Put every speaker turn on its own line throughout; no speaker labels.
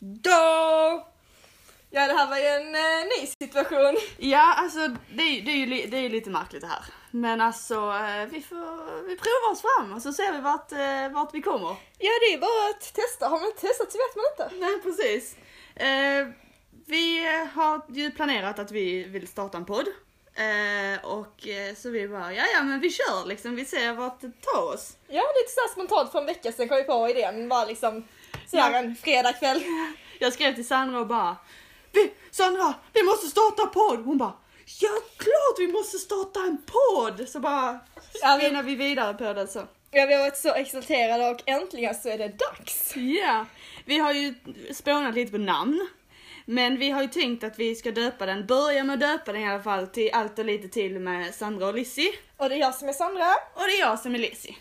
Då! Ja, det här var ju en eh, ny situation.
Ja, alltså det, är- det, är ju, li- det är ju lite märkligt det här. Men alltså, eh, vi får vi provar oss fram och så ser vi vart, eh, vart vi kommer.
Ja, det är bara att testa. Har man inte testat så vet man inte.
Nej, precis. Eh, vi har ju planerat att vi vill starta en podd. Eh, och eh, så vi bara, ja ja men vi kör liksom, vi ser vart det tar oss.
Ja, lite såhär spontant för en vecka sedan kom vi på idén. Bara liksom såhär
Ja.
en fredagkväll.
Jag skrev till Sandra och bara, vi, Sandra, vi måste starta podd! Hon bara, ja klart vi måste starta en podd! Så bara
Ja, vi-
vidare på det så.
Ja, vi har varit så exalterade och äntligen så är det dags.
Ja, vi har ju spånat lite på namn. Men vi har ju tänkt att vi ska döpa den, börja med att döpa den i alla fall till allt och lite till med Sandra och Lizzie.
Och det är jag som är Sandra.
Och det är jag som är Lizzie.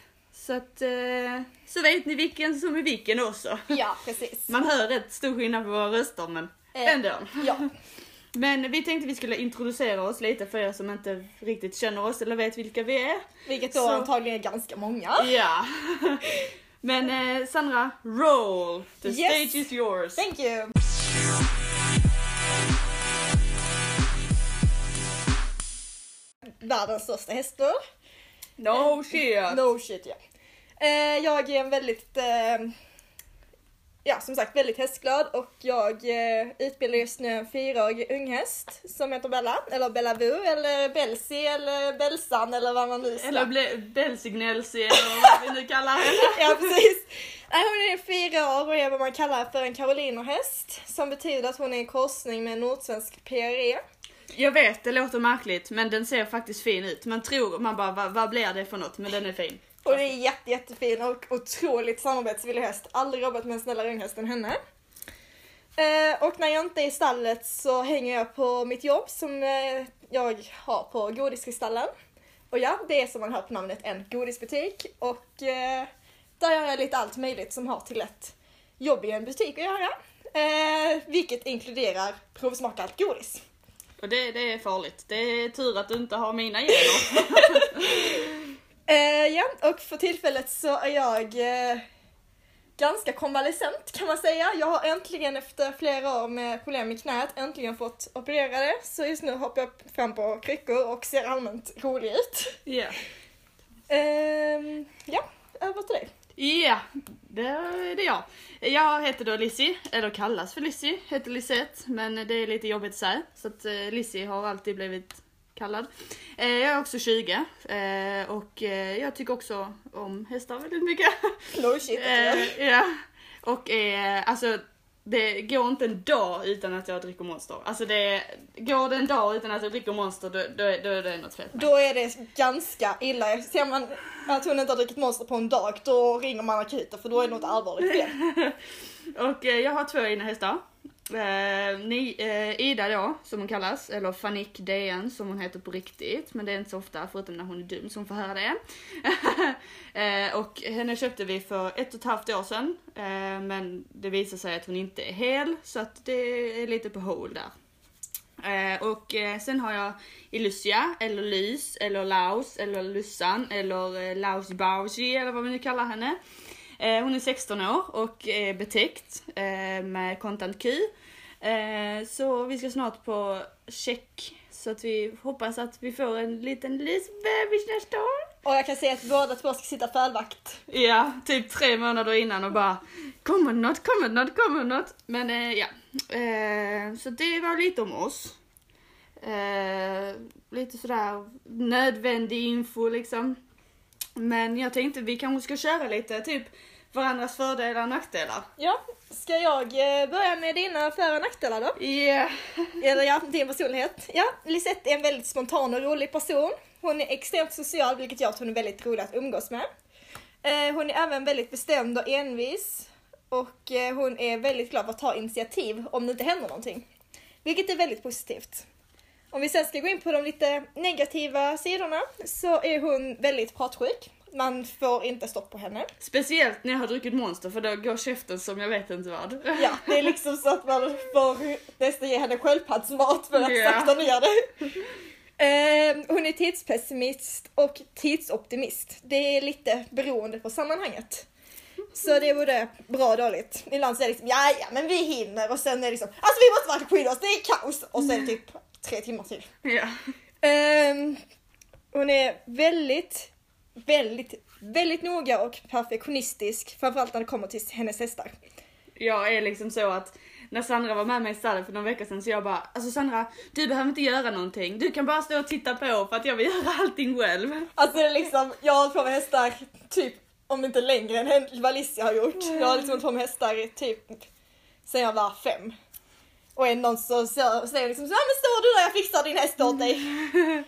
Så att, eh, så vet ni vilken som är vilken också.
Ja, precis.
Man hör rätt stor skillnad på våra röster men
Eh,
ändå.
Ja.
Men vi tänkte vi skulle introducera oss lite för er som inte riktigt känner oss eller vet vilka vi är.
Vilket då
Så-
antagligen är ganska många.
Ja. Men eh, Sandra, roll! The
Yes.
stage is yours.
Thank you! Världens största hästar.
No shit!
No shit ja. Eh, jag är en väldigt, eh, ja som sagt väldigt hästglad och jag eh, utbildar just nu en fyraårig unghäst som heter Bella, eller Bella Vu, eller Belsi, eller Belsan eller vad man nu ska.
Eller Belsignelsi eller vad vi nu kallar henne.
Ja precis. Nej, hon är fyra år och är vad man kallar för en karolinerhäst som betyder att hon är en korsning med en nordsvensk PRE.
Jag vet, det låter märkligt men den ser faktiskt fin ut. Man tror, man bara vad, vad blir det för något? Men den är fin.
Och det är jätte, jättefin och otroligt samarbetsvillig häst. Aldrig jobbat med en snällare unghäst än henne. Eh, och när jag inte är i stallet så hänger jag på mitt jobb som eh, jag har på Godiskristallen. Och ja, det är som man hör på namnet en godisbutik och eh, där gör jag lite allt möjligt som har till ett jobb i en butik att göra. Eh, vilket inkluderar provsmakat godis.
Och det, det är farligt. Det är tur att du inte har mina gener.
Eh, ja, och för tillfället så är jag eh, ganska konvalescent kan man säga. Jag har äntligen efter flera år med problem med knät äntligen fått operera det. Så just nu hoppar jag fram på kryckor och ser allmänt rolig ut.
Ja.
Ehm, ja, över till dig.
Ja, det är det jag. Jag heter då Lizzie, eller kallas för Lizzie, heter Lisette, men det är lite jobbigt att säga. Så att eh, Lizzie har alltid blivit kallad. Eh, jag är också 20 eh, och eh, jag tycker också om hästar väldigt mycket.
No shit.
Eh, ja. Och eh, alltså, det går inte en dag utan att jag dricker Monster. Alltså det, går det en dag utan att jag dricker Monster då, då, är- då är det något fel.
Då är det ganska illa. Ser man att hon inte har druckit monster på en dag, då ringer man akuten för då är det något allvarligt fel.
Och eh, jag har två egna hästar. Eh, ni, eh, Ida då, som hon kallas, eller Fanik DN som hon heter på riktigt, men det är inte så ofta förutom när hon är dum som får höra det. eh, och henne köpte vi för ett och ett halvt år sedan, eh, men det visar sig att hon inte är hel, så att det är lite på hål där. Eh, och eh, sen har jag Illusia, eller Lys, eller Laus, eller Lussan, eller eh, Laus Bausi, eller vad vi nu kallar henne. Eh, hon är 16 år och är betäckt eh, med kontant Q. Eh, så vi ska snart på check så att vi hoppas att vi får en liten lysbebis nästa år.
Och jag kan säga att båda två ska sitta förvakt.
Ja, typ tre månader innan och bara kommer det något, kommer det något, kommer det något. Men eh, ja, eh, så det var lite om oss. Eh, lite sådär nödvändig info liksom. Men jag tänkte vi kanske ska köra lite typ varandras fördelar och nackdelar.
Ja, ska jag eh, börja med dina för och nackdelar då?
Yeah.
Eller ja, din personlighet. Ja, Lisette är en väldigt spontan och rolig person. Hon är extremt social, vilket gör att hon är väldigt rolig att umgås med. Eh, hon är även väldigt bestämd och envis. Och eh, hon är väldigt glad för att ta initiativ om det inte händer någonting. Vilket är väldigt positivt. Om vi sen ska gå in på de lite negativa sidorna så är hon väldigt pratsjuk. Man får inte stopp på henne.
Speciellt när jag har druckit Monster för då går käften som jag vet inte vad.
Ja, det är liksom så att man får nästan ge henne sköldpaddsmat för att
Ja.
sakta ner det. Eh, hon är tidspessimist och tidsoptimist. Det är lite beroende på sammanhanget. Så det är både bra och dåligt. Ibland så är det liksom, ja ja men vi hinner och sen är det liksom, alltså vi måste verkligen skydda oss, det är kaos! Och det typ tre timmar till.
Ja.
Ehm, hon är väldigt, väldigt, väldigt noga och perfektionistisk, framförallt när det kommer till hennes hästar.
Jag är liksom så att när Sandra var med mig i stallet för några veckor sedan så jag bara, alltså Sandra, du behöver inte göra någonting. Du kan bara stå och titta på för att jag vill göra allting själv.
Alltså det är liksom, jag har hållit på med hästar typ, om inte längre än vad Lissi har gjort. Jag har liksom hållit på med hästar typ sen jag var fem. Och en någon så, så säger liksom så, ja men står du där jag fixar din häst åt dig.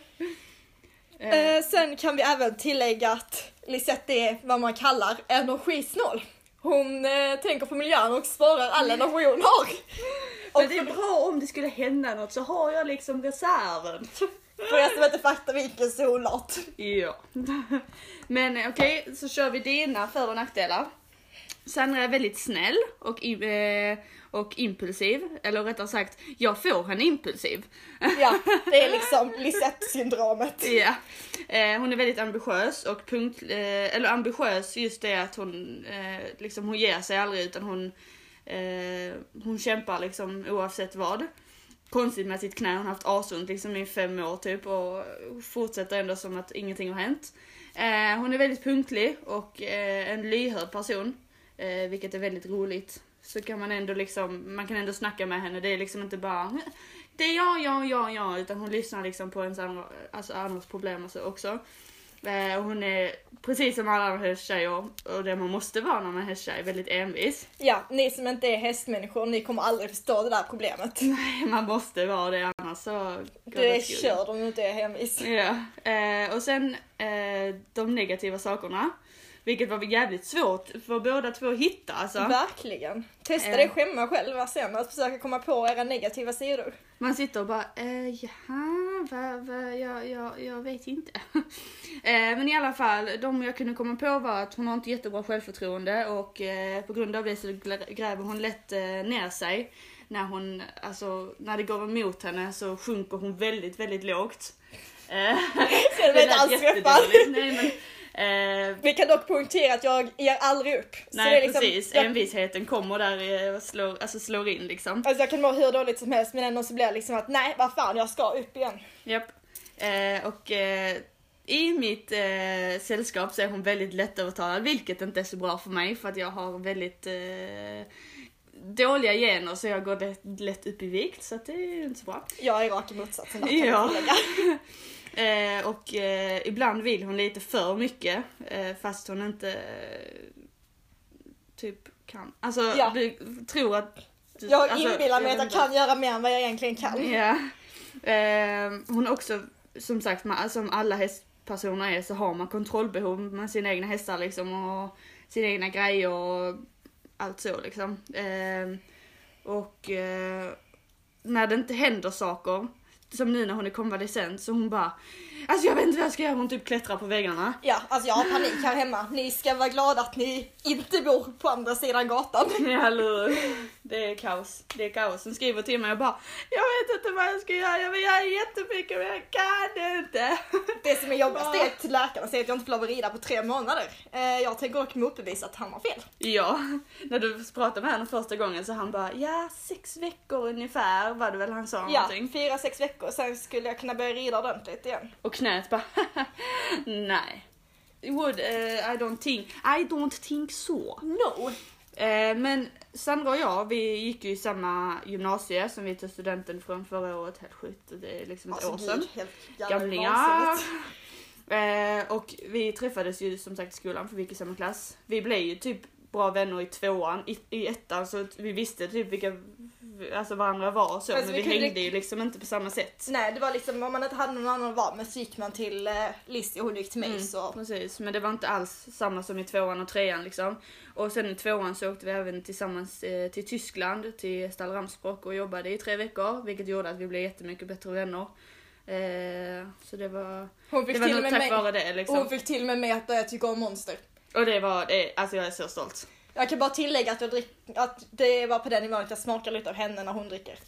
Eh,
Eh, sen kan vi även tillägga att Lisette är vad man kallar energisnål. Hon eh, tänker på miljön och sparar all energi hon har. Och
men det är bra om det skulle hända något så har jag liksom reserven.
för er som inte fattar vilken solart.
Ja. Men eh, okej, så kör vi dina för och nackdelar. Sandra är väldigt snäll och, eh, och impulsiv, eller rättare sagt, jag får henne impulsiv.
Ja, det är liksom Lisette-syndromet.
Ja. Eh, hon är väldigt ambitiös och punkt, eh, eller ambitiös just det att hon eh, liksom hon ger sig aldrig utan hon eh, hon kämpar liksom oavsett vad. Konstigt med sitt knä, hon har haft asont liksom i fem år typ och fortsätter ändå som att ingenting har hänt. Eh, hon är väldigt punktlig och eh, en lyhörd person, vilket är väldigt roligt. Så kan man ändå liksom, man kan ändå snacka med henne, det är liksom inte bara det är jag, jag, jag, jag, utan hon lyssnar liksom på ens andra, alltså andras problem och så också. Eh, och hon är precis som alla andra hästtjejer, och det man måste vara när man är hästtjej, väldigt envis.
Ja, ni som inte är hästmänniskor, ni kommer aldrig förstå det där problemet.
Nej, man måste vara det annars så
Du är körd om du inte är hemvis.
Ja, eh, och sen eh, de negativa sakerna. Vilket var jävligt svårt för båda två att hitta alltså.
Verkligen. Testa
Eh.
det själva själva sen, att försöka komma på era negativa sidor.
Man sitter och bara, eh, jaha, va, va, jag, jag, jag vet inte. eh, men i alla fall, de jag kunde komma på var att hon har inte jättebra självförtroende och eh, på grund av det så gräver hon lätt eh, ner sig. När hon, alltså, när det går emot henne så sjunker hon väldigt, väldigt lågt. Eh,
alls träffad.
jättedåligt. Nej men, eh,
Vi kan dock poängtera att jag ger aldrig upp.
Nej
liksom,
precis,
Jag,
envisheten kommer där eh, och slår, alltså slår in liksom.
alltså jag kan må hur dåligt som helst men ändå så blir det liksom att nej, vad fan, jag ska upp igen.
Japp. Eh, och eh, i mitt eh, sällskap så är hon väldigt lättövertalad, vilket inte är så bra för mig för att jag har väldigt eh, dåliga gener så jag går lätt, lätt upp i vikt så det är inte så bra.
Jag är raka motsatsen. där, kan
Ja. Eh, och eh, ibland vill hon lite för mycket eh, fast hon inte eh, typ kan. Alltså
Ja.
du tror att... Du,
Jag
alltså,
inbillar mig att jag kan göra mer än vad jag egentligen kan.
Ja. Eh, hon är också, som sagt, man, som alla hästpersoner är så har man kontrollbehov med sina egna hästar liksom och sina egna grejer och allt så liksom. Eh, och eh, när det inte händer saker, som nu när hon är konvalescent, så hon bara Alltså jag vet inte vad jag ska göra, hon typ klättrar på väggarna.
Ja, alltså jag har panik här hemma. Ni ska vara glada att ni inte bor på andra sidan gatan.
Ja, eller? Det är kaos. Det är kaos. Hon skriver till mig och bara Jag vet inte vad jag ska göra, jag vill göra jättemycket men jag kan inte.
Det som är jobbigast är att läkarna säger att jag inte får lov att rida på tre månader. Eh, Jag tänker dock motbevisa att han har fel.
Ja, när du pratade med honom första gången så han bara ja, sex veckor ungefär var det väl han sa
Ja,
någonting.
fyra, sex veckor, sen skulle jag kunna börja rida ordentligt igen.
Och knät bara nej. Would, eh, I don't think, I don't think so.
No!
Eh, men Sandra och jag, vi gick ju i samma gymnasie som vi tog studenten från förra året, helt sjukt. Det är liksom ett
Alltså
år sedan. Gamlingar. Eh, och vi träffades ju som sagt i skolan för vi gick i samma klass. Vi blev ju typ bra vänner i tvåan, i, i ettan så vi visste typ vilka alltså varandra var så
Alltså,
men
vi
vi hängde ju liksom inte på samma sätt.
Nej, det var liksom om man inte hade någon annan att vara med så gick man till eh, Lizzie och hon gick till mig
Mm,
så.
Precis, men det var inte alls samma som i tvåan och trean liksom. Och sen i tvåan så åkte vi även tillsammans eh, till Tyskland, till Stall Ramsbrock och jobbade i tre veckor, vilket gjorde att vi blev jättemycket bättre vänner. Eh, så det var,
Hon fick
det var
till
nog tack
mig.
vare det liksom.
Hon fick till med mig att börja tycka om monster.
Och det var, det, alltså jag är så stolt.
Jag kan bara tillägga att, jag drick, att det var på den nivån att jag smakar lite av henne när hon dricker.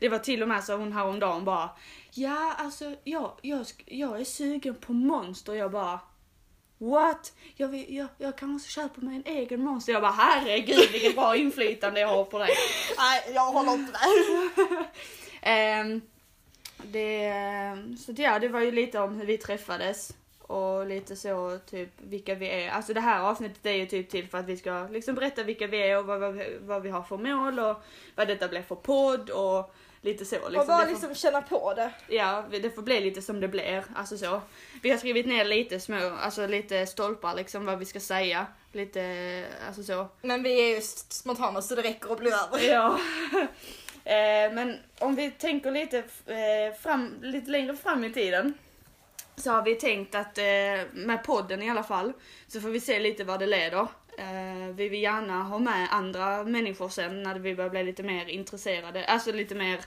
Det var till och med så hon häromdagen bara Ja alltså jag, jag, jag är sugen på monster jag bara What? Jag, vill, jag, jag kanske köper mig en egen monster. Jag bara herregud vilket bra inflytande jag har på dig.
Nej, jag håller inte där.
Ehm, det, så ja, det var ju lite om hur vi träffades och lite så typ vilka vi är. Alltså det här avsnittet är ju typ till för att vi ska liksom berätta vilka vi är och vad, vad, vad vi har för mål och vad detta blir för podd och lite så. Liksom.
och bara
får-
liksom känna på det.
Ja, det får bli lite som det blir. Alltså så. Vi har skrivit ner lite små, alltså lite stolpar liksom vad vi ska säga. Lite, alltså så.
Men vi är ju spontana så det räcker att bli över.
Ja. eh, men om vi tänker lite, eh, fram, lite längre fram i tiden. Så har vi tänkt att eh, med podden i alla fall så får vi se lite vad det leder. Eh, vi vill gärna ha med andra människor sen när vi börjar bli lite mer intresserade. Alltså lite mer,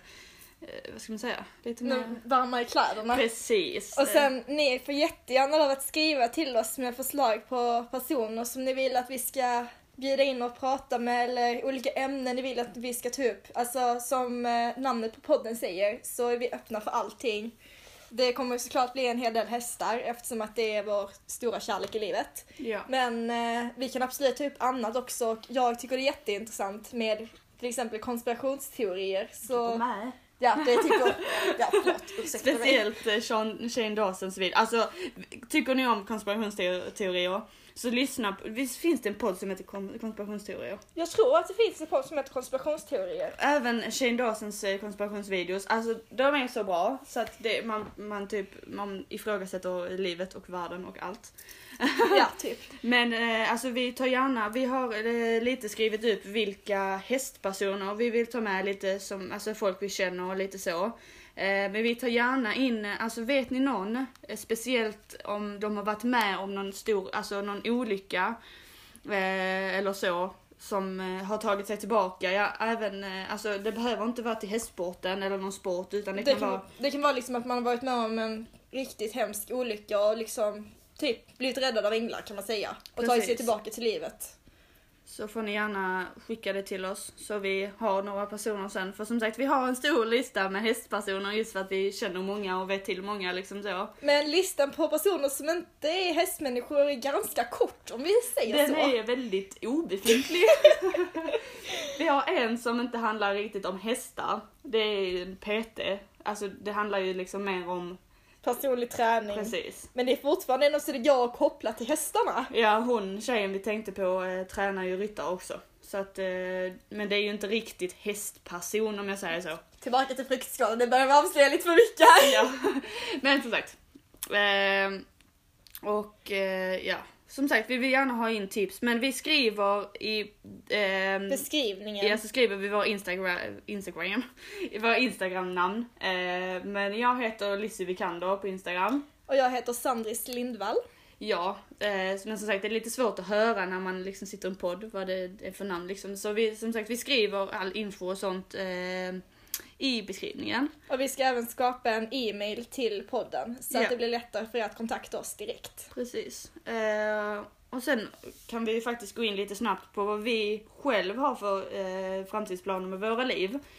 eh, vad ska man säga? Lite mer...
Varma i kläderna.
Precis.
Och sen, ni får jättegärna lov att skriva till oss med förslag på personer som ni vill att vi ska bjuda in och prata med eller olika ämnen ni vill att vi ska ta upp. Alltså som namnet på podden säger så är vi öppna för allting. Det kommer såklart bli en hel del hästar eftersom att det är vår stora kärlek i livet.
Ja.
Men eh, vi kan absolut ta upp annat också och jag tycker det är jätteintressant med till exempel konspirationsteorier. Så
med.
ja, det tycker Ja, förlåt.
Speciellt eh, Sean, Shane Dawsons video. Alltså, tycker ni om konspirationsteorier så lyssna på, visst finns det en podd som heter Kon- konspirationsteorier?
Jag tror att det finns en podd som heter konspirationsteorier.
Även Shane Dawsons eh, konspirationsvideos, alltså de är så bra så att det, man, man typ, man ifrågasätter livet och världen och allt.
Ja, typ.
Men eh, alltså vi tar gärna, vi har eh, lite skrivit upp vilka hästpersoner vi vill ta med lite som, alltså folk vi känner och lite så. Eh, men vi tar gärna in, eh, alltså vet ni någon, eh, speciellt om de har varit med om någon stor, alltså någon olycka eller så, som har tagit sig tillbaka. Ja, även, alltså det behöver inte vara till hästsporten eller någon sport utan det,
Det
kan,
kan,
vara
det kan vara liksom att man har varit med om en riktigt hemsk olycka och liksom typ blivit räddad av änglar kan man säga. Och tagit sig
Precis.
tillbaka till livet.
Så får ni gärna skicka det till oss så vi har några personer sen. För som sagt, vi har en stor lista med hästpersoner just för att vi känner många och vet till många liksom så.
Men listan på personer som inte är hästmänniskor är ganska kort om vi säger
Den
så.
är väldigt obefintlig. vi har en som inte handlar riktigt om hästar. Det är en PT. Alltså det handlar ju liksom mer om,
Personlig träning.
precis.
Men det är fortfarande något som det går att koppla till hästarna.
Ja, hon tjejen vi tänkte på eh, tränar ju ryttare också. Så att, eh, men det är ju inte riktigt hästperson om jag säger så.
Tillbaka till fruktskalan, det börjar avslöja lite för mycket här.
ja. Men som sagt. ehm, och eh, ja, som sagt vi vill gärna ha in tips men vi skriver i ehm,
Beskrivningen.
Ja, så skriver vi vår Instagram, Instagram, våra Instagram-namn. Eh, men jag heter Lizzie Vikander på Instagram.
Och jag heter Sandris Lindvall.
Ja, eh, men som sagt det är lite svårt att höra när man liksom sitter i en podd vad det är för namn liksom. Så vi, som sagt vi skriver all info och sånt eh, i beskrivningen.
Och vi ska även skapa en e-mail till podden så
Ja.
att det blir lättare för er att kontakta oss direkt.
Precis. Eh, och sen kan vi ju faktiskt gå in lite snabbt på vad vi själv har för eh, framtidsplaner med våra liv.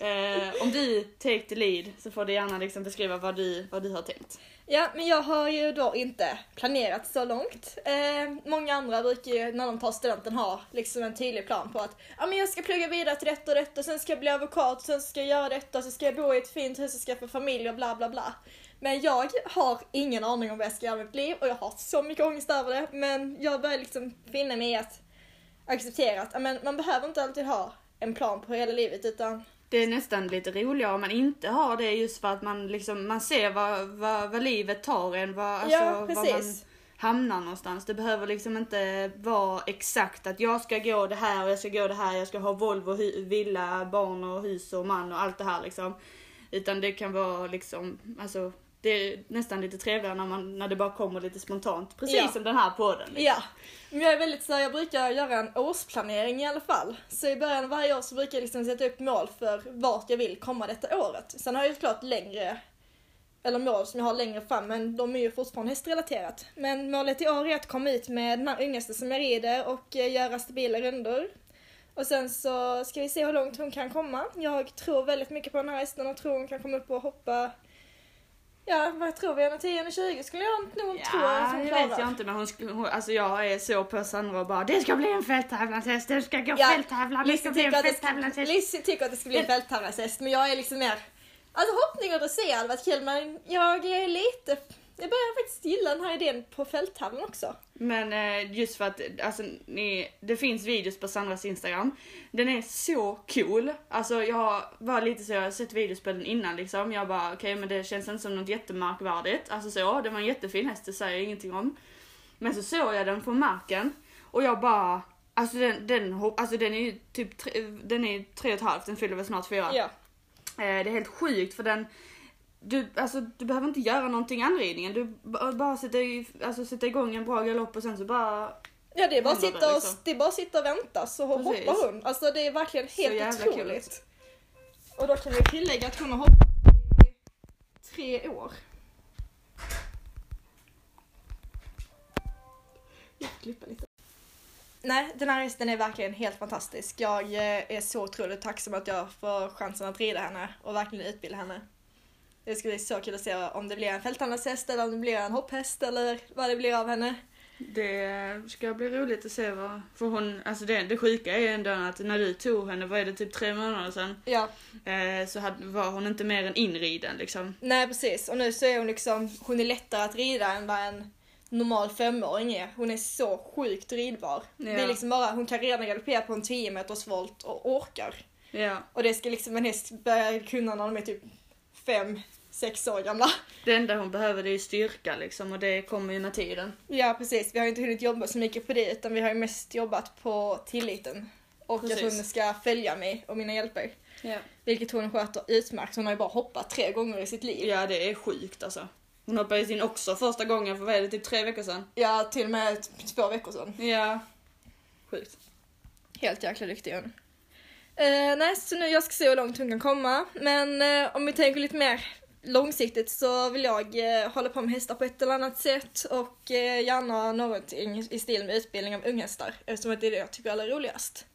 Eh, om du take the lead så får du gärna liksom beskriva vad du, vad du har tänkt.
Ja, men jag har ju då inte planerat så långt. Eh, många andra brukar ju när de tar studenten ha liksom en tydlig plan på att ja, men jag ska plugga vidare till detta och detta, sen ska jag bli advokat, sen ska jag göra detta, så ska jag bo i ett fint hus och skaffa familj och bla bla bla. Men jag har ingen aning om vad jag ska göra med mitt liv och jag har så mycket ångest över det. Men jag börjar liksom finna mig i att acceptera att ja, men man behöver inte alltid ha en plan på hela livet utan
Det är nästan lite roligare om man inte har det just för att man liksom, man ser vad, vad, vad livet tar en, vad, alltså,
ja,
var man hamnar någonstans. Det behöver liksom inte vara exakt att jag ska gå det här och jag ska gå det här, jag ska ha Volvo, villa, barn och hus och man och allt det här liksom. Utan det kan vara liksom, alltså det är nästan lite trevligare när, man, när det bara kommer lite spontant. Precis
Ja.
som den här podden. Liksom.
Ja, men jag är väldigt så här, jag brukar göra en årsplanering i alla fall. Så i början av varje år så brukar jag liksom sätta upp mål för vart jag vill komma detta året. Sen har jag ju såklart längre, eller mål som jag har längre fram, men de är ju fortfarande hästrelaterat. Men målet i år är att komma ut med den här yngsta som jag rider och eh, göra stabila rundor. Och sen så ska vi se hur långt hon kan komma. Jag tror väldigt mycket på den här hästen och tror hon kan komma upp och hoppa Ja, vad tror vi? 10 20 skulle jag nog tro att
Ja,
hon
det
klarar.
vet jag inte men hon, sk- hon, alltså jag är så på Sandra och bara det ska bli en fälttävlanshäst, det ska gå
Ja,
fälttävlan, det ska bli en fälttävlanshäst.
Lizzie tycker att det ska bli en fälttävlanshäst, men jag är liksom mer... Alltså hoppning och dressyr hade varit kul, men jag är lite... Jag börjar faktiskt gilla den här idén på fälttävlan också.
Men eh, just för att alltså, ni, det finns videos på Sandras Instagram. Den är så cool. Alltså jag var lite så, jag har sett videos på den innan liksom. Jag bara okej men det känns inte som något jättemärkvärdigt. Alltså så, det var en jättefin häst, det säger jag ingenting om. Men så såg jag den på marken och jag bara Alltså den, den, alltså den är ju typ tre, den är tre och ett halvt, den fyller väl snart fyra.
Ja.
Eh, det är helt sjukt för den du, alltså, du behöver inte göra någonting anridningen. Du b- bara sätta, i, alltså, sätta igång en bra galopp och sen så bara...
Ja, det är bara
det,
sitta och,
liksom.
det är bara sitta och vänta så
Precis.
hoppar hon. Alltså det är verkligen
Så
helt
kul.
otroligt. Och då kan vi tillägga att hon har hoppat i tre år. Jag klippa lite. Nej, den här hästen är verkligen helt fantastisk. Jag eh, är så otroligt tacksam att jag får chansen att rida henne och verkligen utbilda henne. Det ska bli så kul att se om det blir en fälthandlarshäst eller om det blir en hopphäst eller vad det blir av henne.
Det ska bli roligt att se vad... För hon, alltså det, det sjuka är ju ändå att när du tog henne, vad är det, typ tre månader sedan,
Ja,
eh, så hade, var hon inte mer än inriden liksom.
Nej precis, och nu så är hon liksom, hon är lättare att rida än vad en normal femåring är. Hon är så sjukt ridbar.
Ja.
Det är liksom bara, hon kan redan galoppera på en 10 meters volt och orkar.
Ja.
Och det ska liksom en häst börja kunna när de är typ 5-6 år gamla.
Det enda hon behöver det är ju styrka liksom och det kommer ju med tiden.
Ja precis, vi har ju inte hunnit jobba så mycket på det utan vi har ju mest jobbat på tilliten. Och
Precis.
att hon ska följa mig och mina hjälper.
Ja.
Vilket hon sköter utmärkt. Hon har ju bara hoppat tre gånger i sitt liv.
ja, det är sjukt alltså. Hon hoppade in också första gången för vad är det, typ tre veckor sedan?
Ja, till och med två veckor sedan.
Ja. Sjukt.
Helt jäkla duktig hon. Eh, nej, så nu jag ska se hur långt hon kan komma. Men eh, om vi tänker lite mer långsiktigt så vill jag eh, hålla på med hästar på ett eller annat sätt och eh, gärna någonting i stil med utbildning av unghästar eftersom det är det jag tycker är allra roligast.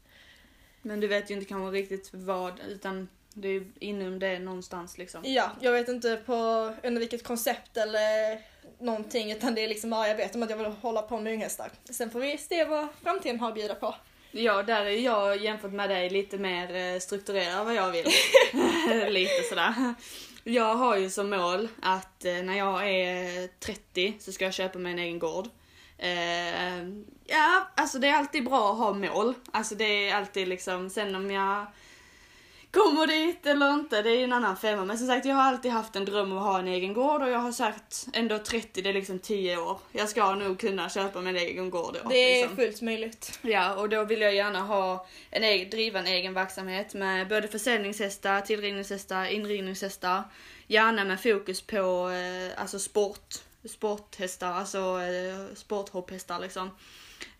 Men du vet ju inte kanske riktigt vad, utan det är inom det någonstans liksom.
Ja, jag vet inte på under vilket koncept eller någonting utan det är liksom bara jag vet om att jag vill hålla på med unghästar. Sen får vi se vad framtiden har att bjuda på.
Ja, där är jag jämfört med dig lite mer eh, strukturerad vad jag vill. lite sådär. Jag har ju som mål att eh, när jag är 30 så ska jag köpa mig en egen gård. Eh, ja, alltså det är alltid bra att ha mål. Alltså det är alltid liksom, sen om jag kommer dit eller inte, det är ju en annan femma. Men som sagt, jag har alltid haft en dröm om att ha en egen gård och jag har sagt ändå 30, det är liksom 10 år. Jag ska nog kunna köpa mig en egen gård då.
Det är
liksom.
fullt möjligt.
Ja, och då vill jag gärna ha en egen, driva en egen verksamhet med både försäljningshästar, tillrinningshästar, inringningshästar. Gärna med fokus på eh, alltså sport, sporthästar, alltså eh, sporthopphästar liksom.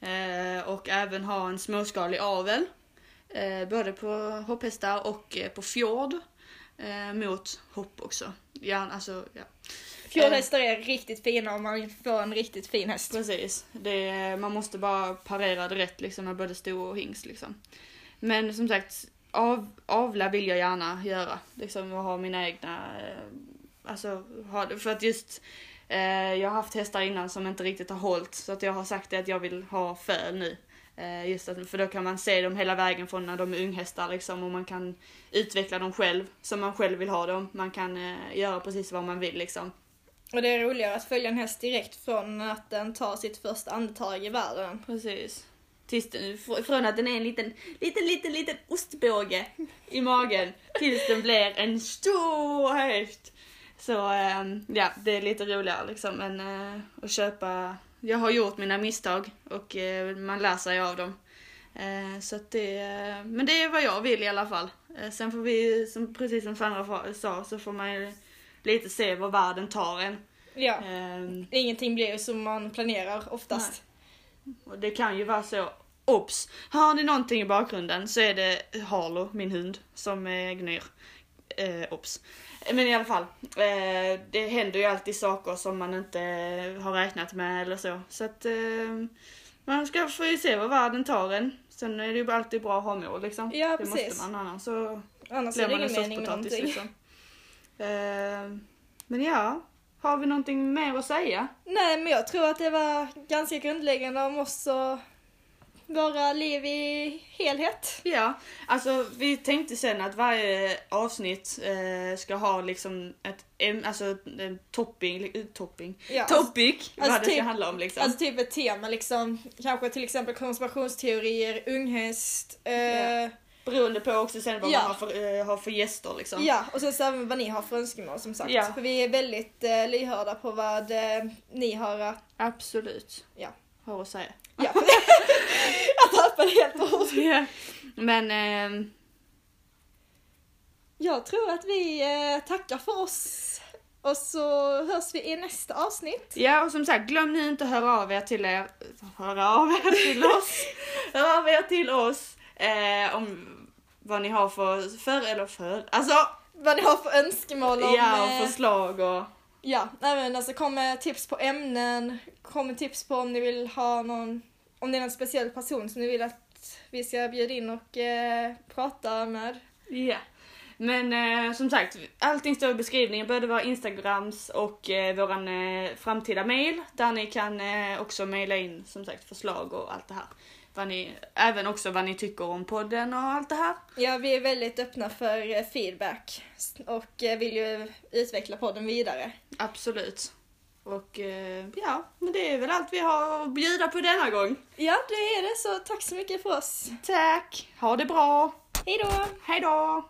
Eh, och även ha en småskalig avel. Eh, både på hopphästar och eh, på fjord. Eh, mot hopp också. Gärna, alltså, ja.
Fjordhästar är riktigt fina om man får en riktigt fin häst.
Precis. Det, man måste bara parera det rätt liksom med både sto och hingst liksom. Men som sagt, av, avla vill jag gärna göra. Liksom och ha mina egna, alltså ha, för att just eh, jag har haft hästar innan som inte riktigt har hållit så att jag har sagt det att jag vill ha föl nu. Eh, just att, för då kan man se dem hela vägen från när de är unghästar liksom och man kan utveckla dem själv som man själv vill ha dem. Man kan eh, göra precis vad man vill liksom.
Och det är roligare att följa en häst direkt från att den tar sitt första andetag i världen.
Precis. Tills den, fr- från att den är en liten, liten, liten, liten ostbåge i magen tills den blir en stor häst. Så ehm, ja, det är lite roligare liksom än eh, att köpa. Jag har gjort mina misstag och eh, man lär sig av dem. Eh, så det, eh, men det är vad jag vill i alla fall. Sen får vi, som, precis som Sandra sa, så får man ju lite se vad världen tar en.
Ja.
Ehm,
Ingenting blir som man planerar oftast.
Och det kan ju vara så, obs! Hör ni någonting i bakgrunden så är det Harlo, min hund, som eh, gnyr. Eh, obs. Men i alla fall, eh, det händer ju alltid saker som man inte har räknat med eller så. Så att eh, man ska få ju se vad världen tar en. Sen är det ju alltid bra att ha mål liksom.
Ja,
det
precis.
måste man, annars så
Annars
blir man en soffpotatis liksom. Eh, men ja, Har vi någonting mer att säga?
Nej, men jag tror att det var ganska grundläggande om oss och våra liv i helhet.
Ja, alltså vi tänkte sen att varje avsnitt eh, ska ha liksom ett alltså en topping, eh, topping,
Ja,
topic, vad
alltså
det ska
typ-
handla om liksom.
Alltså typ ett tema liksom, kanske till exempel konspirationsteorier, unghäst, eh,
Ja. Beroende på också sen vad
Ja.
man har för, eh, har för gäster liksom.
Ja, och sen så även vad ni har för önskemål som sagt.
Ja.
För vi är väldigt eh, lyhörda på vad eh, ni har att...
Absolut.
Ja.
Har att säga.
Ja. jag tappade helt ord.
Ja. Men ehm,
Jag tror att vi eh, tackar för oss. Och så hörs vi i nästa avsnitt.
Ja, och som sagt, glöm nu inte att höra av er till er, höra av er till oss, höra av er till oss eh, om vad ni har för, för eller för, alltså
Vad ni har för önskemål om...
ja,
eh,
och förslag och
Ja, även alltså kom med tips på ämnen, kom med tips på om ni vill ha någon, om det är någon speciell person som ni vill att vi ska bjuda in och eh, prata med.
ja. Men eh, som sagt, allting står i beskrivningen, både våra instagrams och eh, våran eh, framtida mail, där ni kan eh, också mejla in som sagt förslag och allt det här. Vad ni, även också vad ni tycker om podden och allt det här.
Ja, vi är väldigt öppna för eh, feedback och eh, vill ju utveckla podden vidare.
Absolut. Och eh, ja, men det är väl allt vi har att bjuda på denna gång.
Ja, det är det, så tack så mycket för oss.
Tack! Ha det bra!
Hej då!
Hej då!